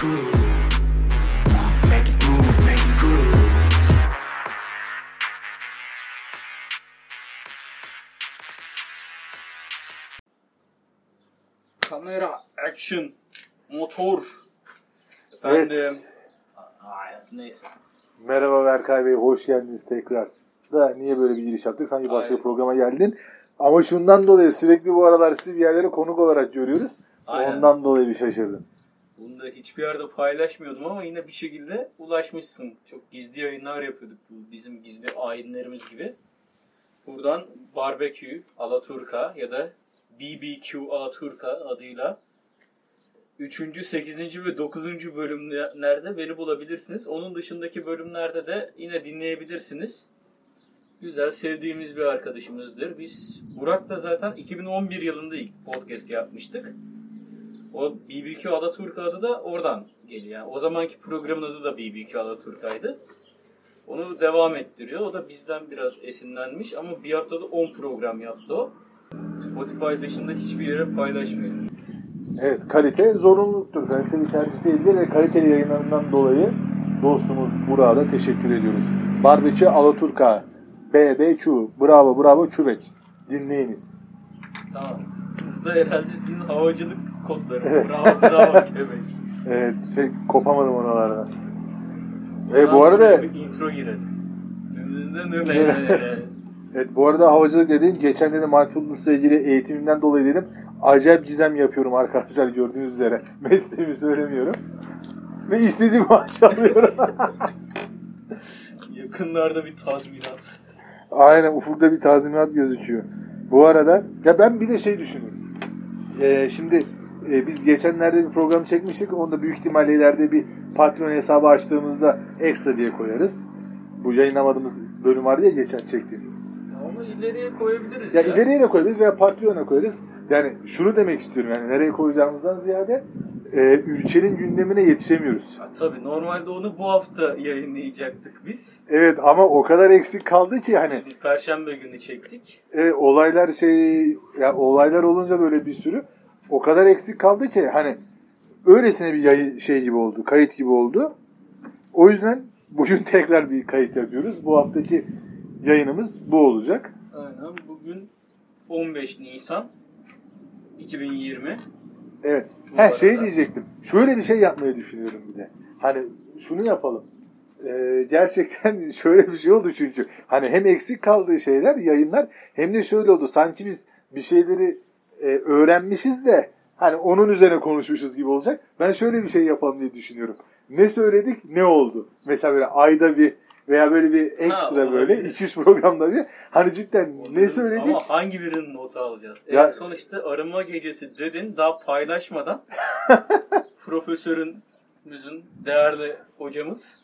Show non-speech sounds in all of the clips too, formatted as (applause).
Kamera, action, motor. Efendim. Evet. Ay, neyse. Merhaba Berkay Bey, hoş geldiniz tekrar. Da niye böyle bir giriş yaptık? Sanki başka bir programa geldin. Ama şundan dolayı sürekli bu aralar sizi bir yerlere konuk olarak görüyoruz. Aynen. Ondan dolayı bir şaşırdım. Bunu da hiçbir yerde paylaşmıyordum ama yine bir şekilde ulaşmışsın. Çok gizli yayınlar yapıyorduk bu bizim gizli ayinlerimiz gibi. Buradan Barbecue Alaturka ya da BBQ Alaturka adıyla 3. 8. ve 9. bölümlerde beni bulabilirsiniz. Onun dışındaki bölümlerde de yine dinleyebilirsiniz. Güzel, sevdiğimiz bir arkadaşımızdır. Biz Burak'la zaten 2011 yılında ilk podcast yapmıştık. O BBQ Alaturka adı da oradan geliyor. Yani o zamanki programın adı da BBQ Alaturka'ydı. Onu devam ettiriyor. O da bizden biraz esinlenmiş ama bir haftada 10 program yaptı o. Spotify dışında hiçbir yere paylaşmıyor. Evet, kalite zorunluluktur. Kalite bir tercih değildir ve kaliteli yayınlarından dolayı dostumuz Burak'a da teşekkür ediyoruz. Barbekü Alaturka, BBQ, bravo bravo kübek. Dinleyiniz. Tamam. Bu da herhalde sizin havacılık kodları. Evet. Bravo bravo (laughs) Quebec. Evet, pek kopamadım oralardan. E, bu arada bir intro girelim. (laughs) Evet bu arada havacılık dediğin geçen dedim mindfulness'la ilgili eğitimimden dolayı dedim acayip gizem yapıyorum arkadaşlar gördüğünüz üzere. (laughs) Mesleğimi söylemiyorum. Ve istediğim maaşı alıyorum. Yakınlarda bir tazminat. Aynen ufukta bir tazminat gözüküyor. Bu arada ya ben bir de şey düşünüyorum. Ee, şimdi e, biz geçenlerde bir program çekmiştik. Onu da büyük ihtimalle ileride bir Patreon hesabı açtığımızda ekstra diye koyarız. Bu yayınlamadığımız bölüm vardı ya geçen çektiğimiz. Ama ileriye koyabiliriz Ya ya. ileriye de koyabiliriz veya Patreon'a koyarız. Yani şunu demek istiyorum yani nereye koyacağımızdan ziyade e, ülkenin gündemine yetişemiyoruz. Ha, tabii normalde onu bu hafta yayınlayacaktık biz. Evet ama o kadar eksik kaldı ki hani Perşembe günü çektik. e, olaylar şey ya olaylar olunca böyle bir sürü o kadar eksik kaldı ki hani öylesine bir yayı, şey gibi oldu, kayıt gibi oldu. O yüzden bugün (laughs) tekrar bir kayıt yapıyoruz. Bu haftaki yayınımız bu olacak. Aynen bugün 15 Nisan 2020. Evet. Bu He şey diyecektim. Şöyle bir şey yapmayı düşünüyorum bir de. Hani şunu yapalım. Ee, gerçekten (laughs) şöyle bir şey oldu çünkü. Hani hem eksik kaldığı şeyler, yayınlar hem de şöyle oldu. Sanki biz bir şeyleri e, öğrenmişiz de hani onun üzerine konuşmuşuz gibi olacak. Ben şöyle bir şey yapalım diye düşünüyorum. Ne söyledik, ne oldu? Mesela böyle ayda bir veya böyle bir ekstra Ha, böyle olabilir. 2-3 programda bir hani cidden ne söyledik? Ama hangi birinin notu alacağız? Ya- En son işte arınma gecesi dedin daha paylaşmadan (laughs) profesörümüzün değerli hocamız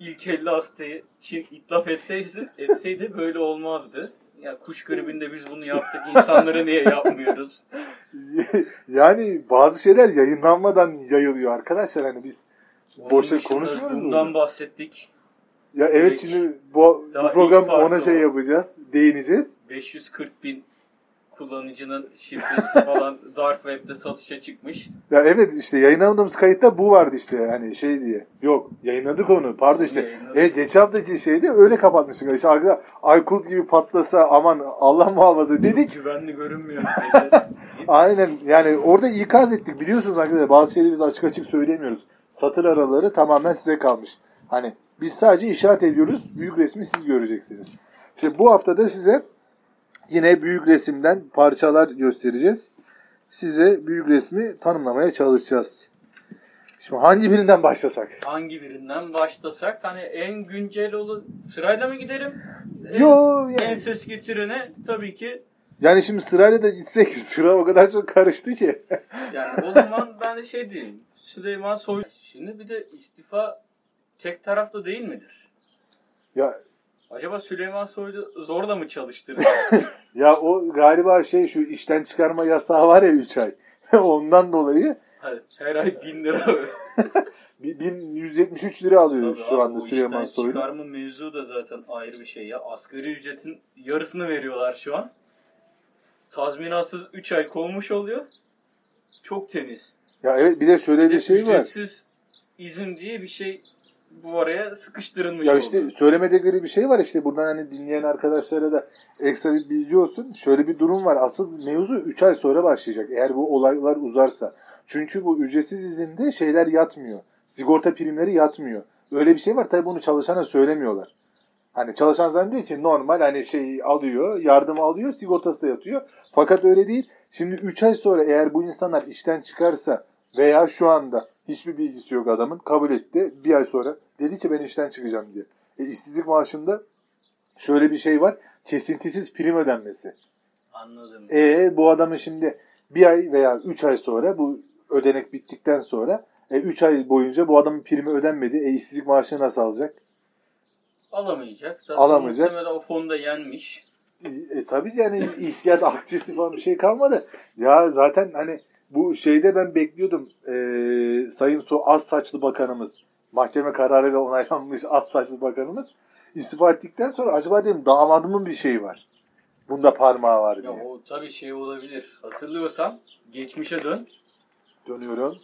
ilk 50 hastayı Çin itlaf ettiyse, etseydi böyle olmazdı. Ya kuş gribinde biz bunu yaptık. insanlara niye yapmıyoruz? (laughs) yani bazı şeyler yayınlanmadan yayılıyor arkadaşlar hani biz Onun boşa konuşmuyoruz mu? Bundan bahsettik. Ya evet Direkt şimdi bu, program ona şey yapacağız, değineceğiz. 540 bin kullanıcının şifresi (laughs) falan Dark Web'de satışa çıkmış. Ya evet işte yayınlamadığımız kayıtta bu vardı işte hani şey diye. Yok yayınladık onu pardon işte. Yayınladık. Evet geçen haftaki şeyde öyle kapatmıştık. İşte arkada Aykut gibi patlasa aman Allah muhafaza dedik. Güvenli görünmüyor. (laughs) Aynen yani orada ikaz ettik biliyorsunuz arkadaşlar bazı şeyleri biz açık açık söylemiyoruz. Satır araları tamamen size kalmış. Hani biz sadece işaret ediyoruz büyük resmi siz göreceksiniz. İşte bu haftada size yine büyük resimden parçalar göstereceğiz. Size büyük resmi tanımlamaya çalışacağız. Şimdi hangi birinden başlasak? Hangi birinden başlasak? Hani en güncelolu sırayla mı gidelim? En, Yo en yani, ses getirene tabii ki yani şimdi sırayla da gitsek (laughs) sıra o kadar çok karıştı ki. (laughs) yani o zaman ben de şey diyeyim. Süleyman Soylu. Şimdi bir de istifa tek taraflı değil midir? ya Acaba Süleyman Soylu zorla mı çalıştırdı? (laughs) ya o galiba şey şu işten çıkarma yasağı var ya 3 ay. (laughs) Ondan dolayı Hayır, Her ay bin lira. (laughs) 1173 lira alıyor Tabii şu anda Süleyman Soylu. çıkarma mevzu da zaten ayrı bir şey ya. Asgari ücretin yarısını veriyorlar şu an. Tazminatsız 3 ay kovmuş oluyor. Çok temiz. Ya evet bir de şöyle Bir bir şey var. ücretsiz izin diye bir şey bu araya sıkıştırılmış Ya oldu. işte söylemedikleri bir şey var işte buradan hani dinleyen arkadaşlara da ekstra bir bilgi olsun. Şöyle bir durum var. Asıl mevzu 3 ay sonra başlayacak eğer bu olaylar uzarsa. Çünkü bu ücretsiz izinde şeyler yatmıyor. Sigorta primleri yatmıyor. Öyle bir şey var tabii bunu çalışana söylemiyorlar. Hani çalışan zannediyor ki normal hani şey alıyor, yardım alıyor, sigortası da yatıyor. Fakat öyle değil. Şimdi 3 ay sonra eğer bu insanlar işten çıkarsa veya şu anda hiçbir bilgisi yok adamın kabul etti. Bir ay sonra dedi ki ben işten çıkacağım diye. E, işsizlik maaşında şöyle bir şey var. Kesintisiz prim ödenmesi. Anladım. E bu adamın şimdi bir ay veya 3 ay sonra bu ödenek bittikten sonra 3 ay boyunca bu adamın primi ödenmedi. E işsizlik maaşını nasıl alacak? Alamayacak. Zaten Alamayacak. muhtemelen o fonda yenmiş. E, e, tabii yani ihtiyat (laughs) akçesi falan bir şey kalmadı. Ya zaten hani bu şeyde ben bekliyordum. E, Sayın Su az saçlı bakanımız mahkeme kararıyla onaylanmış (laughs) az saçlı bakanımız istifa ettikten sonra acaba dedim damadımın bir şeyi var. Bunda parmağı var Ya diye. o tabii şey olabilir. Hatırlıyorsam geçmişe dön. Dönüyorum.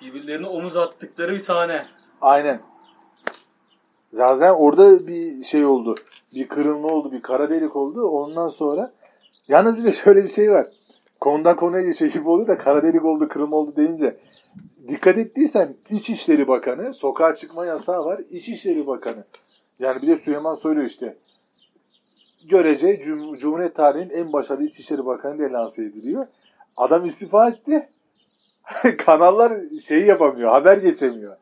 Birbirlerine omuz attıkları bir sahne. Aynen. Zaten orada bir şey oldu. Bir kırılma oldu, bir kara delik oldu. Ondan sonra yalnız bir de şöyle bir şey var. Konudan konuya geçiyor gibi oldu da kara delik oldu, kırılma oldu deyince dikkat ettiysen İçişleri Bakanı, sokağa çıkma yasağı var. İçişleri Bakanı. Yani bir de Süleyman Soylu işte. Görece Cum- Cumhuriyet tarihinin en başarılı İçişleri Bakanı diye lanse ediliyor. Adam istifa etti. (laughs) Kanallar şeyi yapamıyor, haber geçemiyor.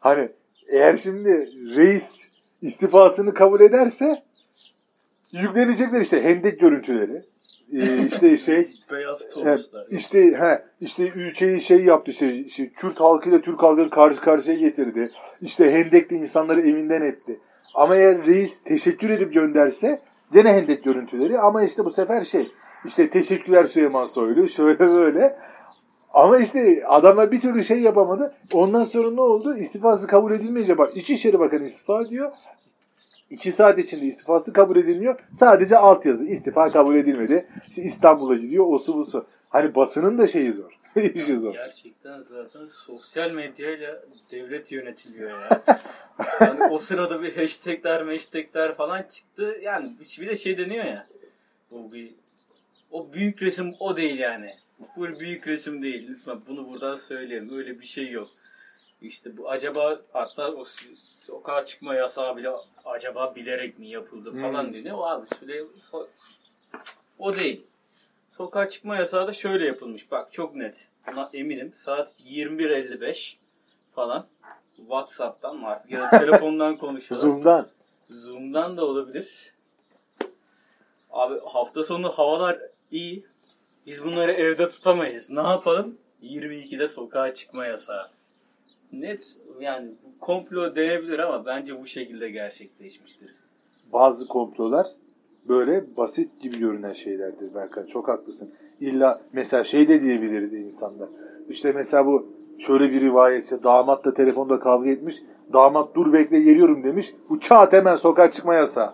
Hani eğer şimdi reis istifasını kabul ederse yüklenecekler işte hendek görüntüleri. Ee, işte şey (laughs) Beyaz topuzlar. işte he işte ülkeyi şey yaptı şey, şey Kürt halkıyla Türk halkını karşı karşıya getirdi. İşte Hendek'te insanları evinden etti. Ama eğer reis teşekkür edip gönderse gene Hendek görüntüleri ama işte bu sefer şey işte teşekkürler Süleyman Soylu (laughs) şöyle böyle. Ama işte adamlar bir türlü şey yapamadı. Ondan sonra ne oldu? İstifası kabul edilmeyince bak İçişleri Bakanı istifa diyor. İki saat içinde istifası kabul edilmiyor. Sadece altyazı. istifa kabul edilmedi. İşte İstanbul'a gidiyor. Osu busu. Hani basının da şeyi zor. (laughs) İşi zor. Gerçekten zaten sosyal medyayla devlet yönetiliyor ya. (laughs) yani o sırada bir hashtagler hashtagler falan çıktı. Yani bir de şey deniyor ya. O bir o büyük resim o değil yani. Bu büyük resim değil. Lütfen bunu buradan söyleyelim. Öyle bir şey yok. İşte bu acaba hatta o sokağa çıkma yasağı bile acaba bilerek mi yapıldı falan Hmm. deniyor. O abi Süleyman so- o değil. Sokağa çıkma yasağı da şöyle yapılmış. Bak çok net. Buna eminim. Saat 21.55 falan. Whatsapp'tan mı artık ya da (laughs) telefondan konuşuyorlar. Zoom'dan. Zoom'dan da olabilir. Abi hafta sonu havalar iyi. Biz bunları evde tutamayız. Ne yapalım? 22'de sokağa çıkma yasağı. Net yani komplo denebilir ama bence bu şekilde gerçekleşmiştir. Bazı komplolar böyle basit gibi görünen şeylerdir Berkan. Çok haklısın. İlla mesela şey de diyebilirdi insanlar. İşte mesela bu şöyle bir rivayet. işte damat da telefonda kavga etmiş. Damat dur bekle geliyorum demiş. Bu çat hemen sokağa çıkma yasağı.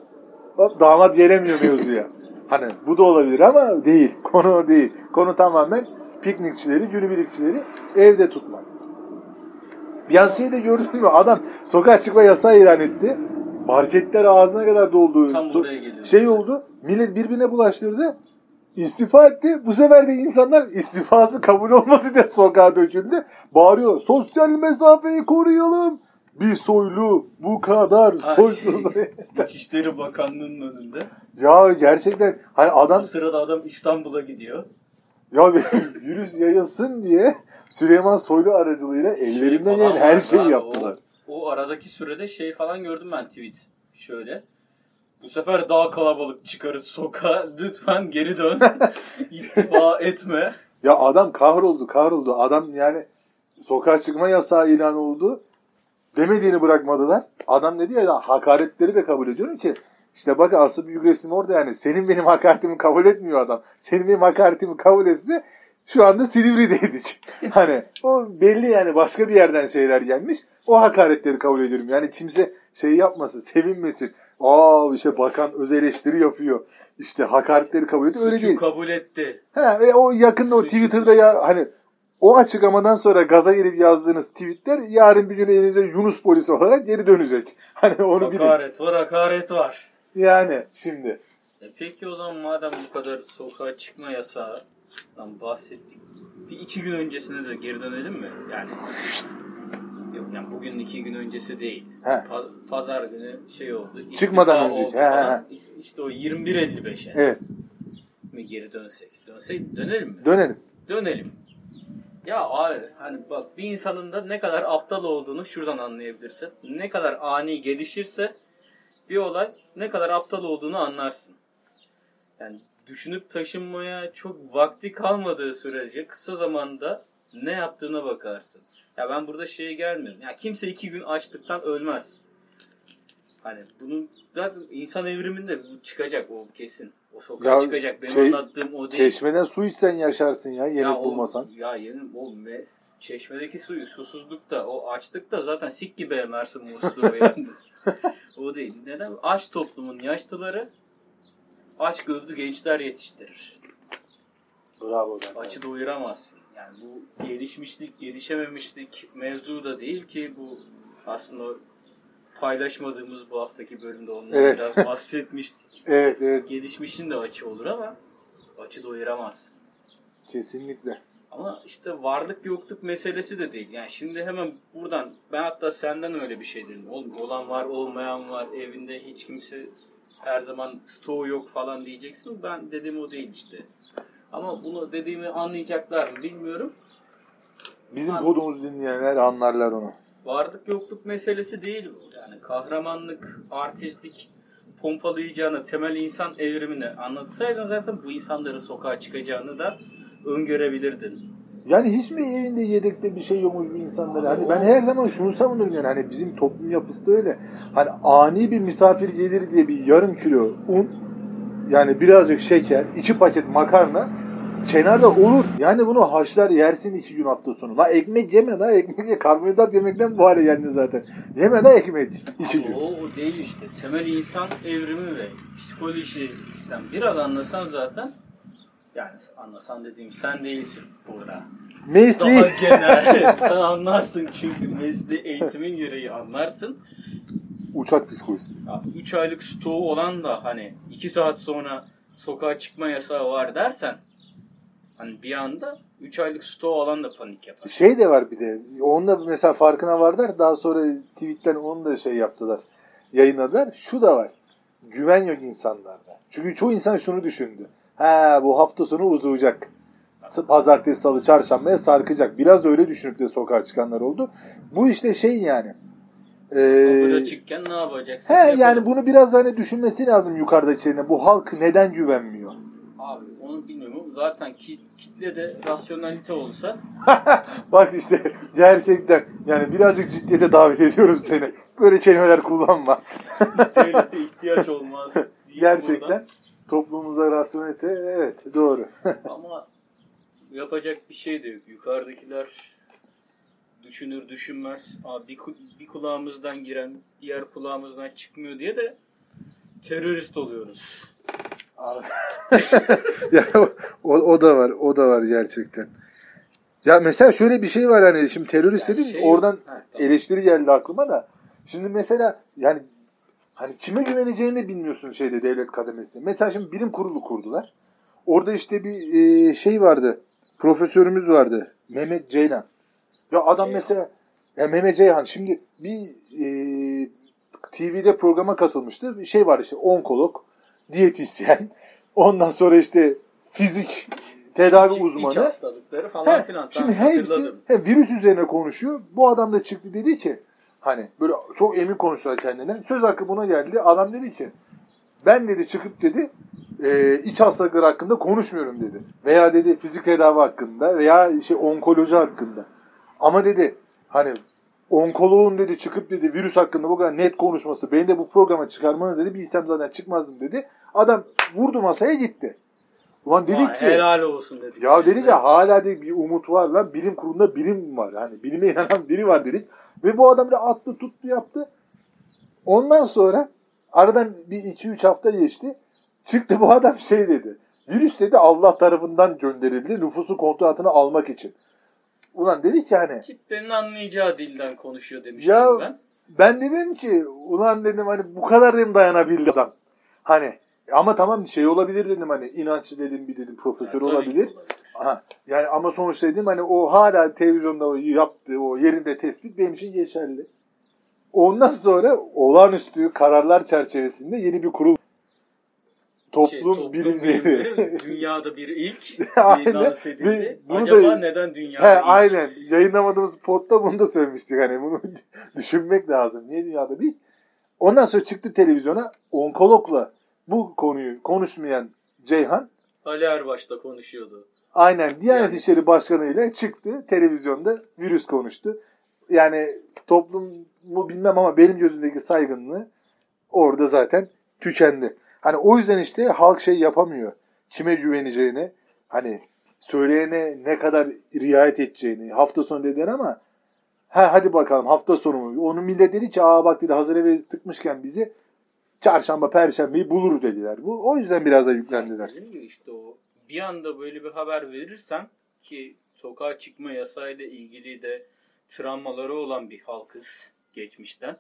Hop, damat gelemiyor mevzuya. (laughs) Hani bu da olabilir ama değil. Konu değil. Konu tamamen piknikçileri, günübirlikçileri evde tutmak. Bir şey de gördün mü? Adam sokağa çıkma yasağı ilan etti. Marketler ağzına kadar doldu. Tam So- şey oldu. Millet birbirine bulaştırdı. İstifa etti. Bu sefer de insanlar istifası kabul olması diye sokağa döküldü. Bağırıyor. Sosyal mesafeyi koruyalım. Bir soylu bu kadar soysuz. (laughs) şey, İçişleri Bakanlığı'nın önünde. ya gerçekten hani adam O sırada adam İstanbul'a gidiyor. Ya (laughs) virüs yayılsın diye Süleyman Soylu aracılığıyla ellerinden Şey gelen her şeyi abi, yaptılar. O, o aradaki sürede şey falan gördüm ben tweet. Şöyle. Bu sefer daha kalabalık çıkarız sokağa. (laughs) Lütfen geri dön. (laughs) İstifa etme. Ya adam kahroldu kahroldu. Adam yani sokağa çıkma yasağı ilan oldu. Demediğini bırakmadılar. Adam dedi ya hakaretleri de kabul ediyorum ki işte bak asıl büyük resim orada yani. Senin benim hakaretimi kabul etmiyor adam. Senin benim hakaretimi kabul etse şu anda Silivri'deydik. (laughs) hani o belli yani başka bir yerden şeyler gelmiş. O hakaretleri kabul ediyorum. Yani kimse şey yapmasın, sevinmesin. Aa işte bakan öz eleştiri yapıyor. İşte hakaretleri kabul ediyor. Öyle Suçu değil. kabul etti. He, e, o yakında o Suçu- Twitter'da ya hani o açıklamadan sonra gaza gelip yazdığınız tweetler yarın bir gün elinize Yunus polisi olarak geri dönecek. (laughs) Hani onu bilin. Hakaret var, hakaret var. Yani şimdi. E peki o zaman madem bu kadar sokağa çıkma yasağından bahsettik. Bir iki gün öncesine de geri dönelim mi? Yani yok yani bugün iki gün öncesi değil. He. Pa- pazar günü şey oldu. Çıkmadan önce. He, he. İşte o 21.55'e Evet. mi geri dönsek? Dönsek dönelim mi? Dönelim. Dönelim. Ya abi hani bak bir insanın da ne kadar aptal olduğunu şuradan anlayabilirsin. Ne kadar ani gelişirse bir olay ne kadar aptal olduğunu anlarsın. Yani düşünüp taşınmaya çok vakti kalmadığı sürece kısa zamanda ne yaptığına bakarsın. Ya ben burada şeye gelmiyorum. Ya kimse iki gün açlıktan ölmez. Hani bunun zaten insan evriminde bu çıkacak o kesin. O sokağa Ya çıkacak. Benim şey- anlattığım o değil. Çeşmeden su içsen yaşarsın ya yemek Ya o- bulmasan. Ya yerin o me, çeşmedeki suyu susuzlukta, o açlıkta zaten sik gibi emersin musluğu (laughs) yani. (laughs) o değil. Neden? Aç toplumun yaşlıları aç gözlü gençler yetiştirir. Bravo. ben. Açı doyuramazsın. Yani bu gelişmişlik, gelişememişlik mevzu da değil ki bu aslında paylaşmadığımız bu haftaki bölümde ondan Evet. biraz (laughs) bahsetmiştik. Evet evet Gelişmişin de açı olur ama açı doyuramazsın. kesinlikle. Ama işte varlık yokluk meselesi de değil. Yani şimdi hemen buradan ben hatta senden öyle bir şey dedim. Oğlum, olan var olmayan var evinde hiç kimse her zaman stoğu yok falan diyeceksin. Ben dediğim o değil işte. Ama bunu dediğimi anlayacaklar mı bilmiyorum. Bizim An- podumuzu dinleyenler anlarlar onu. Varlık yokluk meselesi değil bu. Yani kahramanlık, artistlik pompalayacağını, temel insan evrimini anlatsaydın zaten bu insanların sokağa çıkacağını da öngörebilirdin. Yani hiç mi evinde yedekte bir şey yokmuş bu insanlara? Hani ben her zaman şunu savunurum yani hani bizim toplum yapısı da öyle. Hani ani bir misafir gelir diye bir yarım kilo un yani birazcık şeker, iki paket makarna kenarda olur. Yani bunu haşlar yersin iki gün hafta sonu. La ekmek yeme la ekmek ye. Karbonhidrat yemekten bu hale geldin zaten. Yeme la ekmek iki gün. O, o değil işte. Temel insan evrimi ve psikolojiden biraz anlasan zaten yani anlasan dediğim sen değilsin burada. Mesleği. Daha genel. (laughs) sen anlarsın çünkü mesleği eğitimin gereği anlarsın. Uçak psikolojisi. 3 aylık stoğu olan da hani 2 saat sonra sokağa çıkma yasağı var dersen hani bir anda 3 aylık stoğu olan da panik yapar. Şey de var bir de. Onun da mesela farkına vardılar. Daha sonra tweetten onu da şey yaptılar. Yayınladılar. Şu da var. Güven yok insanlarda. Çünkü çoğu insan şunu düşündü. Ha bu hafta sonu uzayacak. Pazartesi, salı, çarşambaya sarkacak. Biraz öyle düşünüp de sokağa çıkanlar oldu. Bu işte şey yani. Ee, çıkken ne yapacaksın? he Yapalım. yani bunu biraz hani düşünmesi lazım yukarıdakilerine. Bu halk neden güvenmiyor? Abi onu bilmiyorum. Zaten ki, kitle de rasyonalite olsa (laughs) Bak işte gerçekten yani birazcık ciddiyete davet ediyorum seni. Böyle kelimeler kullanma. devlete ihtiyaç olmaz. (laughs) Gerçekten buradan. Toplumumuza rasyonelite evet doğru. (laughs) Ama yapacak bir şey de yok. Yukarıdakiler düşünür düşünmez. Abi bir, bir kulağımızdan giren diğer kulağımızdan çıkmıyor diye de terörist oluyoruz. (laughs) ya o, o da var o da var gerçekten. Ya mesela şöyle bir şey var hani şimdi terörist Yani dedin şey- oradan Ha, tamam. eleştiri geldi aklıma da. Şimdi mesela yani hani kime güveneceğini de bilmiyorsun şeyde devlet kademesinde. Mesela şimdi bilim kurulu kurdular. Orada işte bir e, şey vardı. Profesörümüz vardı. Mehmet Ceylan. Ya adam Ceyhan. mesela ya Mehmet Ceyhan şimdi bir e, TV'de programa katılmıştı. Bir şey var işte onkolog, diyetisyen, (laughs) ondan sonra işte fizik tedavi İç- uzmanı. İç hastalıkları falan He, filan. şimdi hepsi he, virüs üzerine konuşuyor. Bu adam da çıktı dedi ki hani böyle çok emin konuşuyor kendinden. Söz hakkı buna geldi. Adam dedi ki ben dedi çıkıp dedi e, iç hastalıkları hakkında konuşmuyorum dedi. Veya dedi fizik tedavi hakkında veya şey onkoloji hakkında. Ama dedi hani onkoloğun dedi çıkıp dedi virüs hakkında bu kadar net konuşması beni de bu programa çıkarmanız dedi bilsem zaten çıkmazdım dedi. Adam vurdu masaya gitti. Ulan dedik Vay, ki helal olsun dedik. ya dedik ya hala dedik bir umut var lan. Bilim kurulunda bilim var. Hani bilime inanan biri var dedik. Ve bu adam da attı tuttu yaptı. Ondan sonra aradan bir iki üç hafta geçti. Çıktı bu adam şey dedi. Virüs dedi Allah tarafından gönderildi nüfusu kontrol altına almak için. ulan dedik ki hani Kitlenin anlayacağı dilden konuşuyor demiştim Ya- ben. ben dedim ki ulan dedim hani bu kadar dedim dayanabildi adam. Hani ama tamam şey olabilir dedim hani inançlı dedim bir dedim profesör Yani olabilir. Aha, yani ama sonuçta dedim hani o hala televizyonda o yaptığı o yerinde tespit benim için geçerli. Ondan sonra olağanüstü kararlar çerçevesinde yeni bir kurul toplum, Şey, toplum bilimleri. bilimleri dünyada bir ilk (laughs) ilan edildi. Bunu Acaba da- neden He, dünyada ilk? aynen. Yayınlamadığımız podda bunu da söylemiştik. Hani bunu (laughs) düşünmek lazım. Niye dünyada bir? Ondan sonra çıktı televizyona onkologla bu konuyu konuşmayan Ceyhan Ali Erbaş da konuşuyordu. aynen Diyanet Yani- İşleri Başkanı ile çıktı. Televizyonda virüs konuştu. Yani toplumu bilmem ama benim gözümdeki saygınlığı orada zaten tükendi. Hani o yüzden işte halk şey yapamıyor. Kime güveneceğini, hani söyleyene ne kadar riayet edeceğini hafta sonu dediler ama ha hadi bakalım hafta sonu mu? Onu millet dedi ki aa bak dedi hazır eve tıkmışken bizi çarşamba perşembeyi bulur dediler. Bu o yüzden biraz da yüklendiler. Dediğim gibi işte o bir anda böyle bir haber verirsen ki sokağa çıkma yasayla ilgili de travmaları olan bir halkız geçmişten.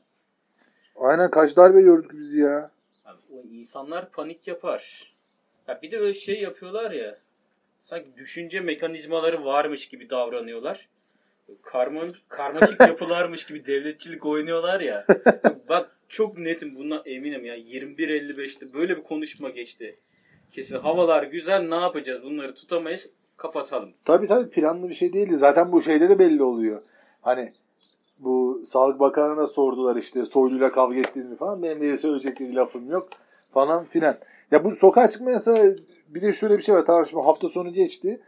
Aynen kaç darbe gördük biz ya. Abi, o insanlar panik yapar. Ya bir de öyle şey yapıyorlar ya. Sanki düşünce mekanizmaları varmış gibi davranıyorlar. Karman, karmaşık (laughs) yapılarmış gibi devletçilik oynuyorlar ya. Bak çok netim bundan eminim ya. 21.55'te böyle bir konuşma geçti. Kesin havalar güzel ne yapacağız bunları tutamayız kapatalım. Tabii tabii planlı bir şey değildi. Zaten bu şeyde de belli oluyor. Hani bu Sağlık Bakanı'na sordular işte Soylu'yla kavga ettiniz mi falan. Benim de söyleyecek bir lafım yok falan filan. Ya bu sokağa çıkma yasağı bir de şöyle bir şey var. Tamam şimdi hafta sonu geçti.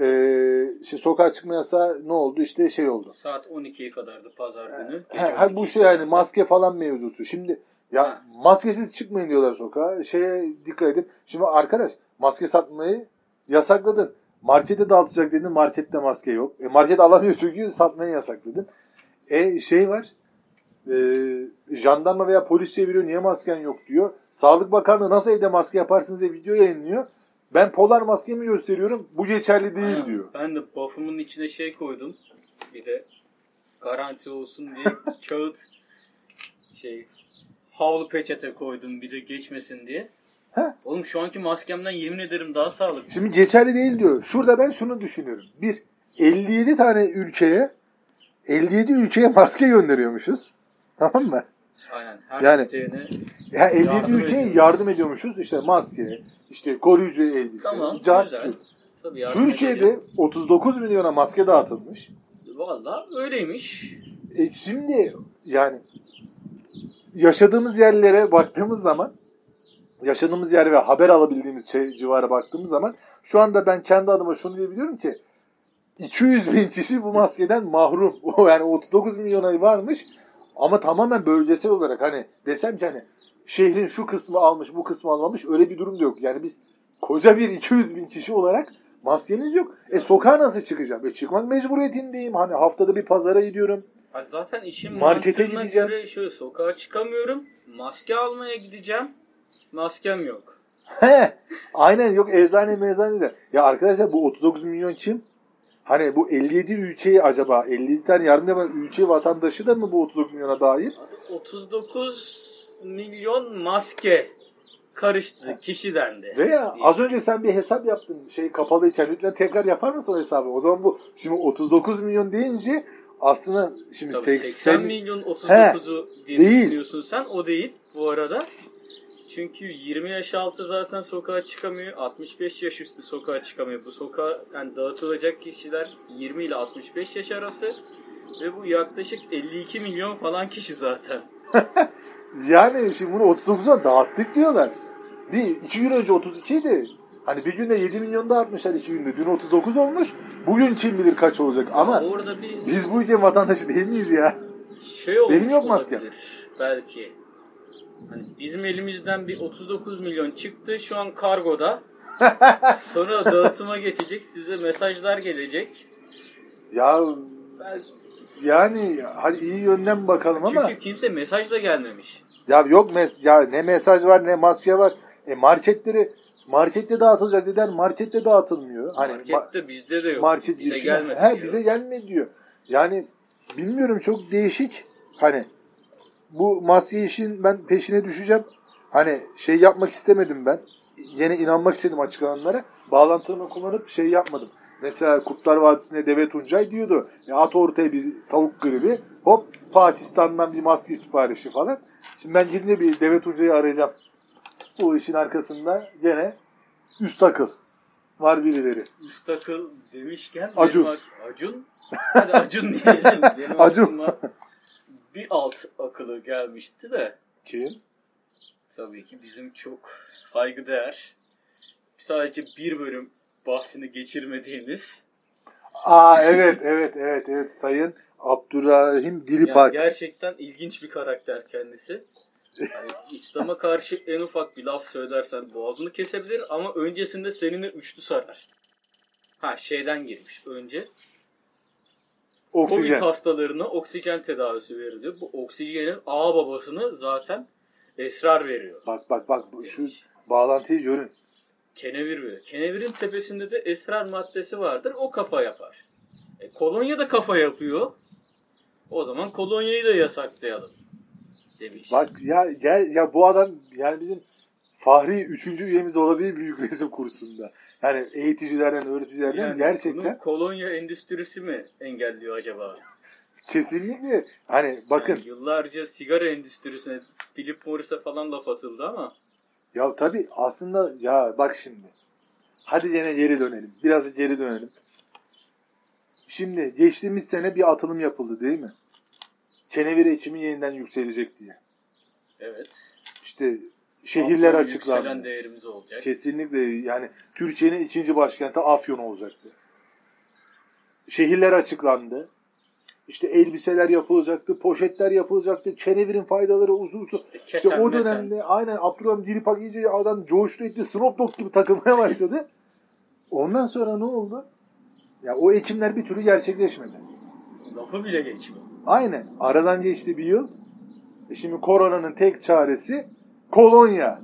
Ee, işte sokağa çıkma yasağı ne oldu? İşte şey oldu. Saat 12'ye kadardı pazar günü. Ha, ha, bu 12'ye şey yani maske falan mevzusu. Şimdi ya Ha. maskesiz çıkmayın diyorlar sokağa. Şeye dikkat edin. Şimdi arkadaş maske satmayı yasakladın. Markete dağıtacak dedin. Markette maske yok. E, market alamıyor çünkü satmayı yasakladın. E şey var. E, jandarma veya polis çeviriyor. Niye masken yok diyor. Sağlık Bakanlığı nasıl evde maske yaparsınız diye video yayınlıyor. Ben polar maskemi gösteriyorum. Bu geçerli değil Aynen. diyor. Ben de buff'ımın içine şey koydum. Bir de garanti olsun diye (laughs) kağıt şey havlu peçete koydum bir de geçmesin diye. Heh. Oğlum şu anki maskemden yemin ederim daha sağlıklı. Şimdi geçerli değil diyor. Şurada ben şunu düşünüyorum. Bir, 57 tane ülkeye 57 ülkeye maske gönderiyormuşuz. Tamam mı? Aynen her Yani- isteyene Ya 57 Yardım ülkeye ediyoruz. yardım ediyormuşuz. İşte maske, işte koruyucu elbise, tamam yardım Türkiye'de edelim. 39 milyona maske dağıtılmış. Valla öyleymiş. E şimdi yani yaşadığımız yerlere baktığımız zaman yaşadığımız yer ve haber alabildiğimiz şey, civara baktığımız zaman şu anda ben kendi adıma şunu diyebiliyorum ki 200 bin kişi bu maskeden mahrum. O (laughs) yani 39 milyona varmış ama tamamen bölgesel olarak hani desem ki hani şehrin şu kısmı almış bu kısmı almamış öyle bir durum da yok. Yani biz koca bir 200 bin kişi olarak maskeniz yok. E sokağa nasıl çıkacağım? E çıkmak mecburiyetindeyim. Hani haftada bir pazara gidiyorum. Ha, Zaten işin Markete gideceğim. göre şöyle sokağa çıkamıyorum. Maske almaya gideceğim. Maskem yok. He, aynen yok eczane mezane de. Ya arkadaşlar bu 39 milyon kim? Hani bu 57 ülkeyi acaba 57 tane yardım yapan ülke vatandaşı da mı bu 39 milyona dahil? 39 milyon maske karıştı kişi dendi. Veya diye. az önce sen bir hesap yaptın şey kapalıyken lütfen tekrar yapar mısın o hesabı? O zaman bu şimdi 39 milyon deyince aslında şimdi Tabii 80, 80 milyon 39'u diye değil. sen. O değil bu arada. Çünkü 20 yaş altı zaten sokağa çıkamıyor. 65 yaş üstü sokağa çıkamıyor. Bu sokağa yani dağıtılacak kişiler 20 ile 65 yaş arası. Ve bu yaklaşık 52 milyon falan kişi zaten. (laughs) Yani şimdi bunu 39'a dağıttık diyorlar. Bir iki gün önce 32 idi. Hani bir günde 7 milyon dağıtmışlar iki günde. Dün 39 olmuş. Bugün kim bilir kaç olacak. Ama orada bir biz bu ülkenin vatandaşı değil miyiz ya? şey Benim yok maskem. belki. Hani bizim elimizden bir 39 milyon çıktı şu an kargoda. (laughs) Sonra dağıtıma geçecek size mesajlar gelecek. Ya Belki, yani hadi iyi yönden bakalım ama çünkü kimse mesaj da gelmemiş. ya yok mes ya ne mesaj var ne maske var. E marketleri Markette dağıtılacak dediler. Markette dağıtılmıyor. Hani ma- Markette bizde de yok. market bize gelmedi. He, diyor. bize gelmedi diyor. Yani bilmiyorum çok değişik. Hani bu maske işin ben peşine düşeceğim. Hani şey yapmak istemedim ben. Yine inanmak istedim açıklananlara. Bağlantımı kullanıp şey yapmadım. Mesela Kurtlar Vadisi'nde Deve Tuncay diyordu. Ya at ortaya bir tavuk gribi. Hop Pakistan'dan bir maske siparişi falan. Şimdi ben gidince bir Deve Tuncay'ı arayacağım. Bu işin arkasında gene üst akıl var birileri. Üst akıl demişken Acun. benim Acun. Hadi Acun diyelim. Benim Acun. aklıma bir alt akılı gelmişti de Kim? tabii ki bizim çok saygıdeğer sadece bir bölüm bahsini geçirmediğimiz Aa evet evet evet evet Sayın Abdurrahim yani Dilipak. gerçekten ilginç bir karakter kendisi. Yani İslam'a karşı en ufak bir laf söylersen boğazını kesebilir ama öncesinde seninle üçlü sarar. Ha şeyden girmiş. Önce Covid Oksijen. hastalarına oksijen tedavisi veriliyor. Bu oksijenin ağ babasını zaten esrar veriyor. Bak bak bak bu- şu bağlantıyı görün. Kenevir veriyor. Kenevirin tepesinde de esrar maddesi vardır. O kafa yapar. E, kolonya da kafa yapıyor. O zaman kolonyayı da yasaklayalım demiş. Bak ya gel ya bu adam yani bizim Fahri üçüncü üyemiz olabilir büyük resim kursunda. Yani eğiticilerden, öğreticilerden Yani gerçekten kolonya endüstrisi mi engelliyor acaba? (laughs) kesinlikle hani bakın Yani yıllarca sigara endüstrisine Philip Morris'e falan laf atıldı ama ya tabii aslında ya bak şimdi. Hadi yine geri dönelim. Biraz geri dönelim. Şimdi geçtiğimiz sene bir atılım yapıldı değil mi? Kenevir ekimi yeniden yükselecek diye. evet. İşte şehirler Afyon açıklandı. Değerimiz olacak. Kesinlikle yani Türkiye'nin ikinci başkenti Afyon olacaktı. Şehirler açıklandı. İşte elbiseler yapılacaktı, poşetler yapılacaktı, kenevirin faydaları uzun uzun. İşte İşte keten, o meten. dönemde aynen Abdurrahim Dilipak iyice adam coştu etti, Snoop Dogg gibi takılmaya başladı. Ondan sonra ne oldu? Ya o ekimler bir türlü gerçekleşmedi. Lafı bile geçmiyor. Aynen. Aradan geçti bir yıl. E şimdi koronanın tek çaresi kolonya.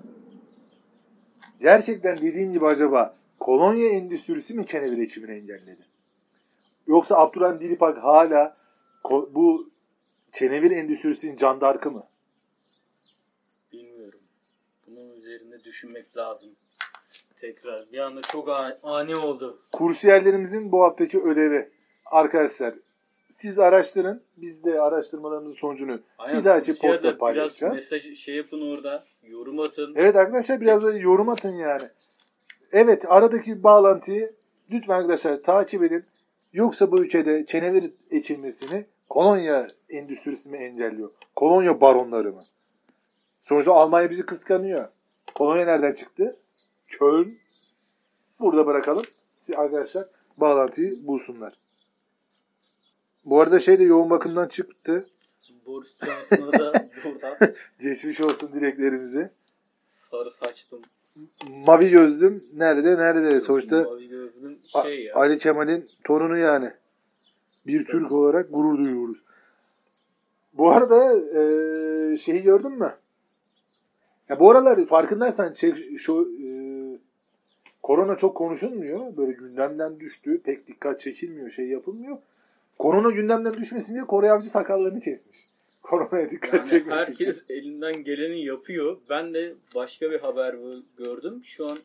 Gerçekten dediğin gibi acaba kolonya endüstrisi mi kenevir ekimini engelledi? Yoksa Abdurrahim Dilipak hala bu kenevir endüstrisinin candarkı mı? Bilmiyorum. Bunun üzerinde düşünmek lazım. Tekrar. Bir anda çok ani oldu. Kursiyerlerimizin bu haftaki ödevi. Arkadaşlar siz araştırın. Biz de araştırmalarımızın sonucunu bir dahaki podda paylaşacağız. Biraz mesaj şey yapın orada. Yorum atın. Evet arkadaşlar biraz da yorum atın yani. Evet aradaki bağlantıyı lütfen arkadaşlar takip edin. Yoksa bu ülkede kenevir ekilmesini kolonya endüstrisi mi engelliyor? Kolonya baronları mı? Sonuçta Almanya bizi kıskanıyor. Kolonya nereden çıktı? Köln. Burada bırakalım. Siz arkadaşlar bağlantıyı bulsunlar. Bu arada şey de yoğun bakımdan çıktı. Boris Johnson'a da (laughs) buradan Geçmiş olsun dileklerimizi. sarı saçtım. Mavi gözlüm nerede nerede? Sonuçta Mavi gözlüm şey ya. Ali Kemal'in torunu yani. Bir Türk olarak gurur duyuyoruz. Bu arada e, şeyi gördün mü? Ya bu aralar farkındaysan şey, şu e, korona çok konuşulmuyor. Böyle gündemden düştü. Pek dikkat çekilmiyor. Şey yapılmıyor. Korona gündemden düşmesin diye Kore avcı sakallarını kesmiş. (laughs) Koronaya dikkat Yani çekmek herkes için. elinden geleni yapıyor. Ben de başka bir haber gördüm. Şu an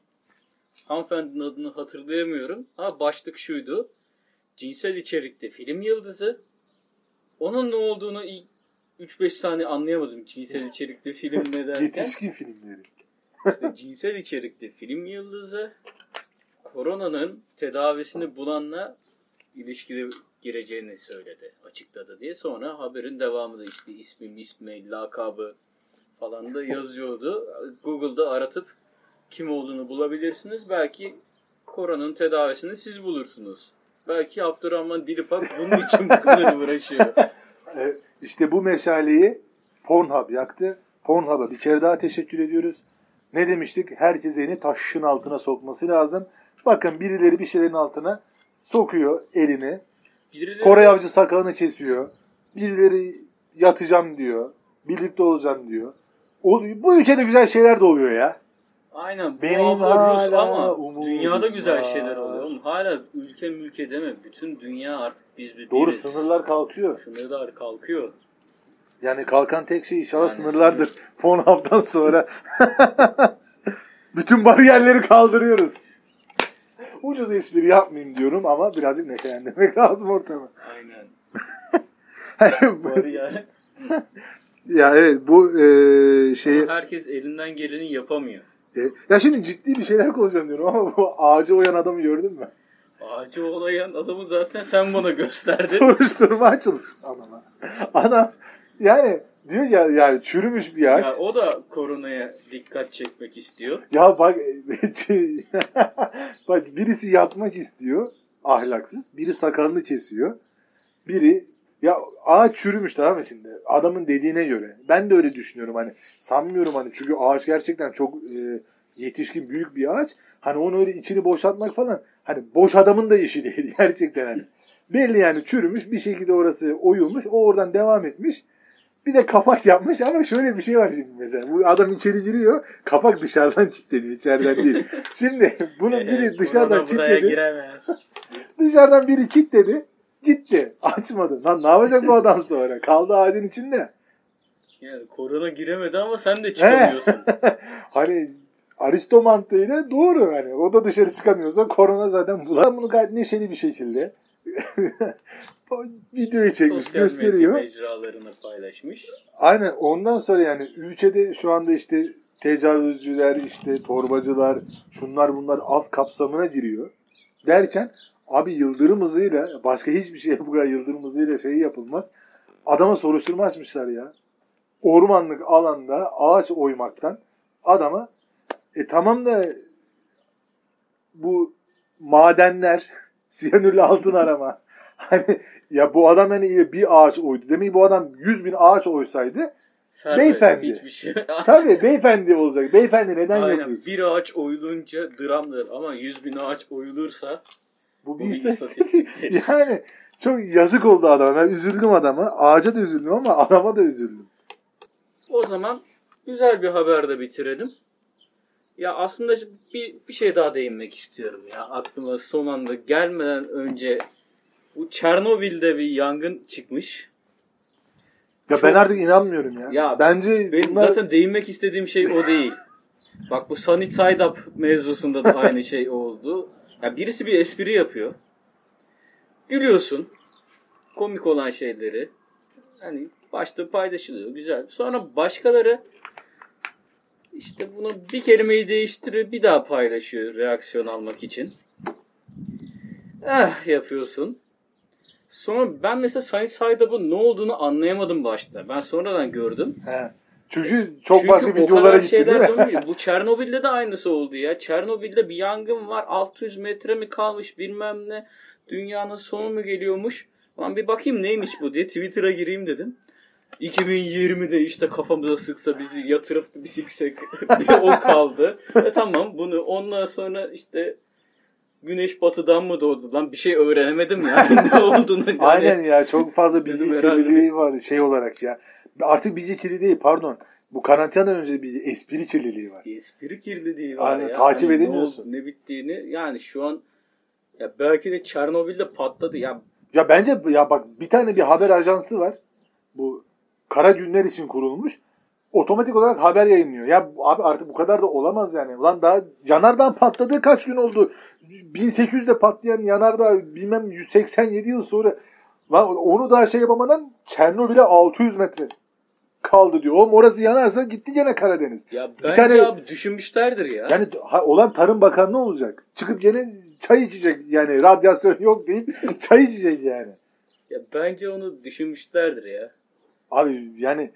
hanımefendinin adını hatırlayamıyorum. Ha başlık şuydu. Cinsel içerikli film yıldızı. Onun ne olduğunu ilk 3-5 saniye anlayamadım. Cinsel (laughs) içerikli film ne derken. Yetişkin filmleri. İşte cinsel içerikli film yıldızı koronanın tedavisini bulanla ilişkide gireceğini söyledi, açıkladı diye. Sonra haberin devamı da işte ismi, ismi, lakabı falan da yazıyordu. Google'da aratıp kim olduğunu bulabilirsiniz. Belki koronanın tedavisini siz bulursunuz. Belki Abdurrahman Dilipak bunun için (laughs) bu kadar uğraşıyor. E, işte bu meşaleyi Pornhub yaktı. Pornhub'a bir kere daha teşekkür ediyoruz. Ne demiştik? Herkes elini taşın altına sokması lazım. Bakın birileri bir şeylerin altına sokuyor elini. Birileri Kore avcı sakalını kesiyor. Birileri yatacağım diyor. Birlikte olacağım diyor. Oluyor. Bu ülkede güzel şeyler de oluyor ya. Aynen bu Benim abla Rus ama dünyada güzel var. şeyler oluyor. Oğlum hala ülke mülke deme. Bütün dünya artık biz bir Doğru biriz. sınırlar kalkıyor. Sınırlar kalkıyor. Yani kalkan tek şey inşallah Yani sınırlardır. Pornhub'dan sonra. (laughs) Bütün bariyerleri kaldırıyoruz. Ucuz espri yapmayayım diyorum ama birazcık neşelendirmek (laughs) lazım ortamı. Aynen. (laughs) Var ya. ya evet bu e, şeyi Herkes elinden geleni yapamıyor. e, ya şimdi ciddi bir şeyler konuşacağım diyorum ama bu ağacı oyan adamı gördün mü? Ağacı olayan adamı zaten sen bana gösterdin. (laughs) Soruşturma açılmış adama. Adam yani diyor ya yani çürümüş bir ağaç. ya o da koronaya dikkat çekmek istiyor. Ya bak (laughs) bak birisi yatmak istiyor ahlaksız. Biri sakalını kesiyor. Biri ya ağaç çürümüş tamam mı şimdi? Adamın dediğine göre. Ben de öyle düşünüyorum hani. Sanmıyorum hani çünkü ağaç gerçekten çok e, yetişkin büyük bir ağaç. Hani onu öyle içini boşaltmak falan hani boş adamın da işi (laughs) değil gerçekten hani. Belli yani çürümüş bir şekilde orası oyulmuş. O oradan devam etmiş. Bir de kapak yapmış ama şöyle bir şey var şimdi mesela. Bu adam içeri giriyor. Kapak dışarıdan kilitleniyor. içeriden değil. Şimdi (laughs) bunun biri dışarıdan kilitledi. Dışarıdan biri kilitledi. Gitti. Açmadı. Lan ne yapacak bu adam sonra? Kaldı ağacın içinde. Yani korona giremedi ama sen de çıkamıyorsun. (laughs) hani Aristo mantığıyla doğru. Hani o da dışarı çıkamıyorsa korona zaten bulan bunu gayet neşeli bir şekilde videoyu çekmiş Sosyal gösteriyor. mecralarını paylaşmış. Aynen ondan sonra yani ülkede şu anda işte tecavüzcüler, işte torbacılar, şunlar bunlar af kapsamına giriyor. Derken abi yıldırım hızıyla başka hiçbir şey (laughs) bu kadar yıldırım hızıyla şey yapılmaz. Adama soruşturma açmışlar ya. Ormanlık alanda ağaç oymaktan adama e tamam da bu madenler siyanürlü altın arama hani ya bu adam hani bir ağaç oydu. Ki bu adam 100 bin ağaç oysaydı Serbest, Beyefendi. Hiçbir şey. (laughs) tabii beyefendi olacak. Beyefendi neden Aynen. yapıyorsun? Bir ağaç oyulunca dramdır ama yüz bin ağaç oyulursa Bu bir istatistik. (laughs) yani çok yazık oldu adama. Ben üzüldüm adama. Ağaca da üzüldüm ama adama da üzüldüm. o zaman güzel bir haber de bitirelim. Ya aslında bir, bir şey daha değinmek istiyorum ya aklıma son anda gelmeden önce bu Çernobil'de bir yangın çıkmış. Ya Çok- ben artık inanmıyorum ya. Ya Bence Benim bunlar zaten değinmek istediğim şey o değil. Bak bu Sunny Side Up mevzusunda da aynı şey oldu. Ya birisi bir espri yapıyor. Gülüyorsun. Komik olan şeyleri. Hani başta paylaşılıyor. Güzel. Sonra başkaları işte bunu bir kelimeyi değiştiriyor. Bir daha paylaşıyor reaksiyon almak için. Eh yapıyorsun. Sonra ben mesela Sunny Side Up'ın ne olduğunu anlayamadım başta. Ben sonradan gördüm. He. Çünkü çok Çünkü başka videolara gitti değil mi? dönüyor. (laughs) Bu Çernobil'de de aynısı oldu ya. Çernobil'de bir yangın var. 600 metre mi kalmış bilmem ne. Dünyanın sonu mu geliyormuş. Lan bir bakayım neymiş bu diye Twitter'a gireyim dedim. 2020'de işte kafamıza sıksa bizi yatırıp bir siksek (laughs) bir o kaldı. E tamam bunu ondan sonra işte güneş batıdan mı doğdu lan bir şey öğrenemedim ya (laughs) ne olduğunu. Yani Aynen ya çok fazla bilgi kirliliği var şey olarak ya. Artık bilgi kirliliği değil pardon. Bu karantinadan önce bir espri kirliliği var. espri kirliliği var Aynen, ya. takip Hani edemiyorsun. Ne, ne bittiğini yani şu an ya belki de Çernobil'de patladı ya. Ya bence ya bak bir tane bir haber ajansı var. Bu kara günler için kurulmuş. Otomatik olarak haber yayınlıyor. Ya abi artık bu kadar da olamaz yani. Ulan daha yanardağ patladığı kaç gün oldu? 1800'de patlayan yanardağ bilmem 187 yıl sonra lan onu daha şey yapamadan Çernobil'e 600 metre kaldı diyor. Oğlum orası yanarsa gitti gene Karadeniz. Ya bence tane- abi düşünmüşlerdir ya. Yani ha- olan Tarım Bakanlığı olacak. Çıkıp gene çay içecek yani radyasyon yok deyip (laughs) çay içecek yani. Ya bence onu düşünmüşlerdir ya. Abi yani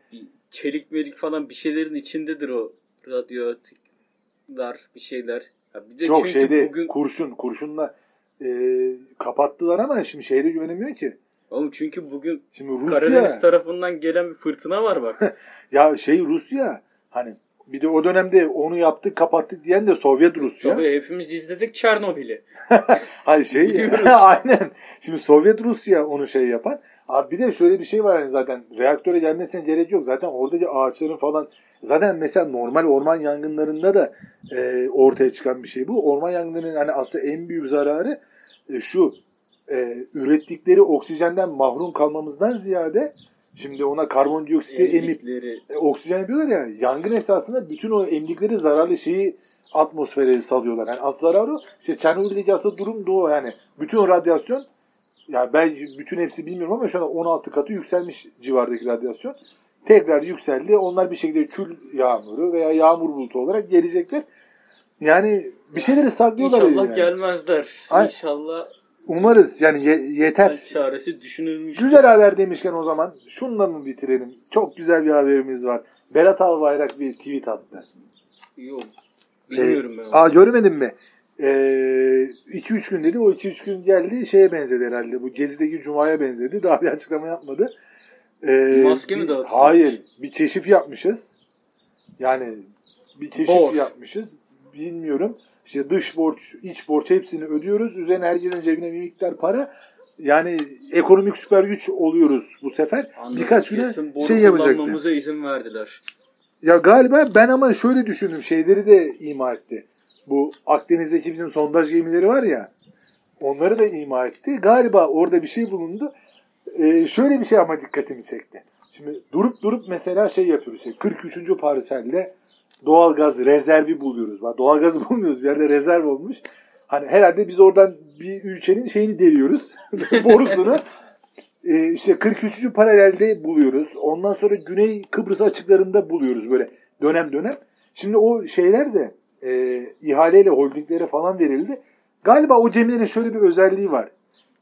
çelik melik falan bir şeylerin içindedir o radyoaktifler bir şeyler. Ya bir de Çok çünkü şeyde bugün kurşun kurşunla e, kapattılar ama şimdi şehre güvenemiyor ki. oğlum çünkü bugün Şimdi Rusya Karadeniz tarafından gelen bir fırtına var bak. (laughs) ya şey Rusya hani bir de o dönemde onu yaptık kapattık diyen de Sovyet Rusya. Tabii hepimiz izledik Çernobil'i. (laughs) Hayır şey (laughs) aynen. Şimdi Sovyet Rusya onu şey yapan. Abi bir de şöyle bir şey var hani zaten reaktöre gelmesine gerek yok. Zaten oradaki ağaçların falan Zaten mesela normal orman yangınlarında da e, ortaya çıkan bir şey bu. Orman yangınlarının hani aslında en büyük zararı e, şu. E, ürettikleri oksijenden mahrum kalmamızdan ziyade şimdi ona karbondioksiti emip e, oksijen yapıyorlar ya yangın esasında bütün o emdikleri zararlı şeyi atmosfere salıyorlar. Yani az zararı işte Çernobil'deki asıl durum da o yani. Bütün o radyasyon ya ben bütün hepsi bilmiyorum ama şu an 16 katı yükselmiş civardaki radyasyon. Tekrar yükseldi. Onlar bir şekilde kül yağmuru veya yağmur bulutu olarak gelecekler. Yani bir şeyleri saklıyorlar. İnşallah yani. gelmezler. Ay- İnşallah Umarız yani ye- yeter. çaresi düşünülmüş. Güzel haber demişken o zaman şunla mı bitirelim? Çok güzel bir haberimiz var. Berat Albayrak bir tweet attı. Yok. Bilmiyorum ben. onu. Ee, Aa görmedin mi? 2-3 gün dedi. O 2-3 gün geldi şeye benzedi herhalde. Bu Gezi'deki Cuma'ya benzedi. Daha bir açıklama yapmadı. Ee, Maske mi dağıtılmış? Hayır. Bir keşif yapmışız. Yani bir keşif Borç. yapmışız. Bilmiyorum. İşte dış borç, iç borç hepsini ödüyoruz. Üzerine herkesin cebine bir miktar para. Yani ekonomik süper güç oluyoruz bu sefer. Anladım. Birkaç güne şey yapacaktı. izin verdiler. Ya galiba ben ama şöyle düşündüm. Şeyleri de ima etti. Bu Akdeniz'deki bizim sondaj gemileri var ya. Onları da ima etti. Galiba orada bir şey bulundu. Ee, şöyle bir şey ama dikkatimi çekti. Şimdi durup durup mesela şey yapıyoruz. Işte 43. parselde doğalgaz rezervi buluyoruz. Bak, Doğalgaz (laughs) bulmuyoruz. Bir yerde rezerv olmuş. Hani herhalde biz oradan bir ülkenin şeyini deliyoruz. (laughs) borusunu. Ee, işte 43. paralelde buluyoruz. Ondan sonra Güney Kıbrıs açıklarında buluyoruz böyle dönem dönem. Şimdi o şeyler de e, ihaleyle holdinglere falan verildi. Galiba o cemilerin şöyle bir özelliği var.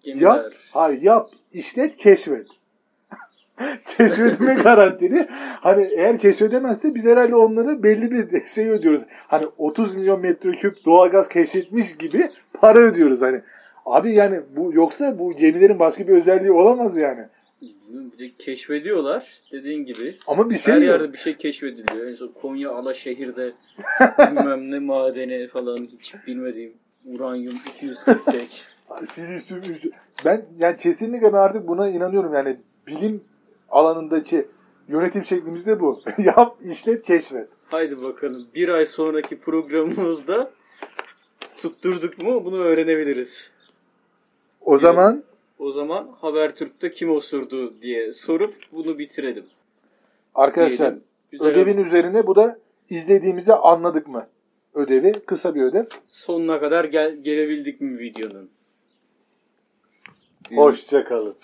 Gemiler. Yap, hayır yap, işlet, keşfet. (laughs) Keşfetme (laughs) garantili. Hani eğer keşfedemezse biz herhalde onlara belli bir şey ödüyoruz. Hani 30 milyon metreküp doğalgaz keşfetmiş gibi para ödüyoruz hani. Abi yani bu yoksa bu gemilerin başka bir özelliği olamaz yani. Bir de keşfediyorlar dediğin gibi. Ama bir şey Her yok. yerde bir şey keşfediliyor. En son Konya Alaşehir'de (laughs) bilmem ne madeni falan hiç bilmediğim uranyum 245. (laughs) Silisyum Ben yani kesinlikle ben artık buna inanıyorum. Yani bilim alanındaki yönetim şeklimiz de bu. (laughs) Yap, işlet, keşfet. Haydi bakalım bir ay sonraki programımızda tutturduk mu bunu öğrenebiliriz. O zaman O zaman Habertürk'te kim osurdu diye sorup bunu bitirelim. arkadaşlar. Güzel ödevin üzerine bu da izlediğimizde anladık mı? Ödevi kısa bir ödev. Sonuna kadar gel gelebildik mi videonun? Hoşçakalın.